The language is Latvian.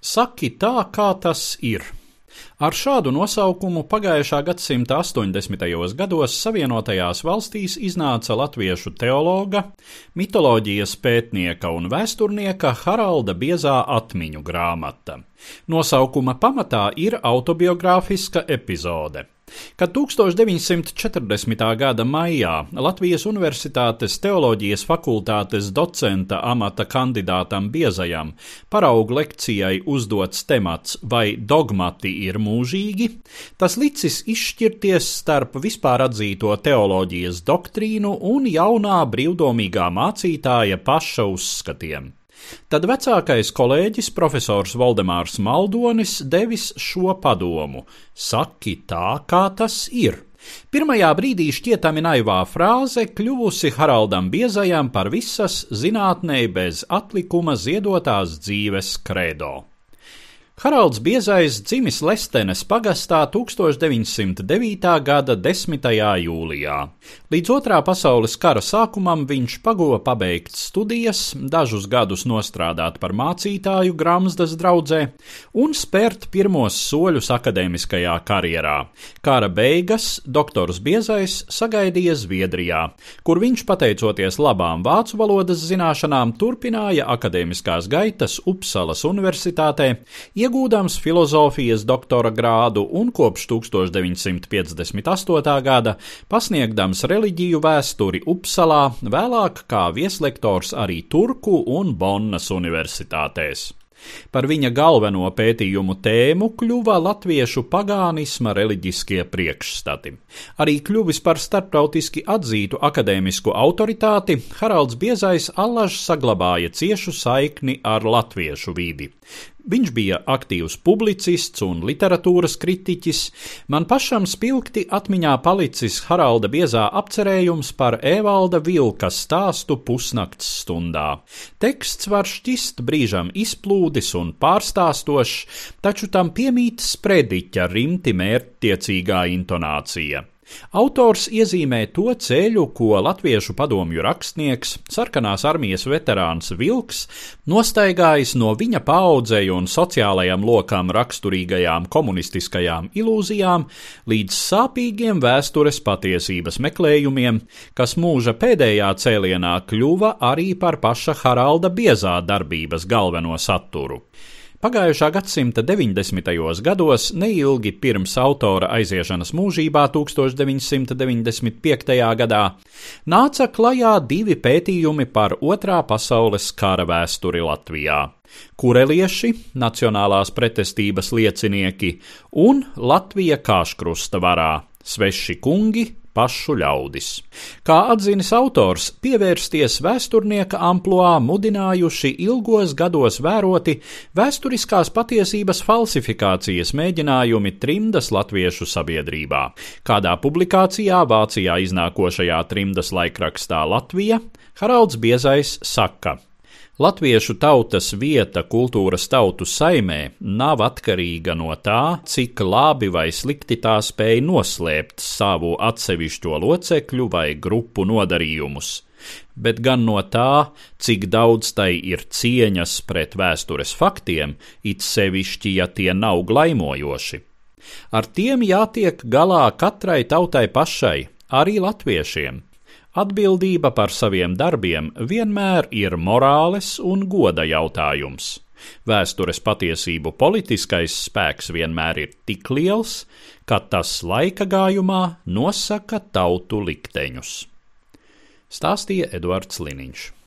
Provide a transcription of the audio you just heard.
Saki tā, kā tas ir. Ar šādu nosaukumu pagājušā gadsimta 80. gados Savienotajās valstīs iznāca latviešu teologa, mitoloģijas pētnieka un vēsturnieka Haralda Biezā atmiņu grāmata. Nosaukuma pamatā ir autobiogrāfiska epizode. Kad 1940. gada maijā Latvijas Universitātes teoloģijas fakultātes docenta amata kandidātam Biezajam paraugu lekcijai uzdots temats vai dogmati ir mūžīgi, tas licis izšķirties starp vispār atzīto teoloģijas doktrīnu un jaunā brīvdomīgā mācītāja paša uzskatiem. Tad vecākais kolēģis, profesors Valdemārs Maldonis, devis šo padomu: Saki tā, kā tas ir! Pirmajā brīdī šķietami naivā frāze kļuvusi Haraldam Biezajam par visas zinātnē bez atlikuma ziedotās dzīves kredo. Haralds Biezais dzimis Lestenes pagastā 1909. gada 10. jūlijā. Līdz otrā pasaules kara sākumam viņš pagoja pabeigt studijas, dažus gadus nostrādāt par mācītāju Gramsdas draudzē un spērt pirmos soļus akadēmiskajā karjerā. Kara beigas doktors Biezais sagaidīja Zviedrijā, kur viņš, pateicoties labām vācu valodas zināšanām, turpināja akadēmiskās gaitas Upsalas universitātē, iegūdams filozofijas doktora grādu un kopš 1958. gada pasniegdams reliģiju vēsturi Upsalā, vēlāk kā vieslektors arī Turku un Bonnas universitātēs. Par viņa galveno pētījumu tēmu kļuva latviešu pagānisma reliģiskie priekšstati. Arī kļuvis par starptautiski atzītu akadēmisku autoritāti, Haralds Biezais allaž saglabāja ciešu saikni ar latviešu vidi. Viņš bija aktīvs publicists un literatūras kritiķis. Man pašam spilgti atmiņā palicis Haralda biezā apcerējums par Evalda Vilka stāstu pusnakts stundā. Teksts var šķist brīžam izplūdis un pārstāstošs, taču tam piemīt sprediķa rimti mērķtiecīgā intonācija. Autors iezīmē to ceļu, ko latviešu padomju rakstnieks, sarkanās armijas veterāns Vilks, nostaigājis no viņa paudzei un sociālajam lokam raksturīgajām komunistiskajām ilūzijām līdz sāpīgiem vēstures patiesības meklējumiem, kas mūža pēdējā cēlienā kļuva arī par paša Haralda biezā darbības galveno saturu. Pagājušā gadsimta 90. gados, neilgi pirms autora aiziešanas mūžībā 1995. gadā, nāca klajā divi pētījumi par Otrā pasaules kara vēsturi Latvijā. Kurelieši, nacionālās pretestības liecinieki un Latvija kāškrusta varā, sveši kungi, pašu ļaudis. Kā atzinis autors, pievērsties vēsturnieka amploā mudinājuši ilgos gados vēroti vēsturiskās patiesības falsifikācijas mēģinājumi trimdas latviešu sabiedrībā. Kādā publikācijā Vācijā iznākošajā trimdas laikrakstā Latvija Haralds Biezais saka. Latviešu tautas vieta kultūras tautu saimē nav atkarīga no tā, cik labi vai slikti tā spēj noslēpt savu atsevišķo locekļu vai grupu nodarījumus, bet gan no tā, cik daudz tai ir cieņas pret vēstures faktiem, it sevišķi, ja tie nav glaimojoši. Ar tiem jātiek galā katrai tautai pašai, arī latviešiem. Atbildība par saviem darbiem vienmēr ir morāles un goda jautājums. Vēstures patiesību politiskais spēks vienmēr ir tik liels, ka tas laika gājumā nosaka tautu likteņus. Stāstīja Eduards Liniņš.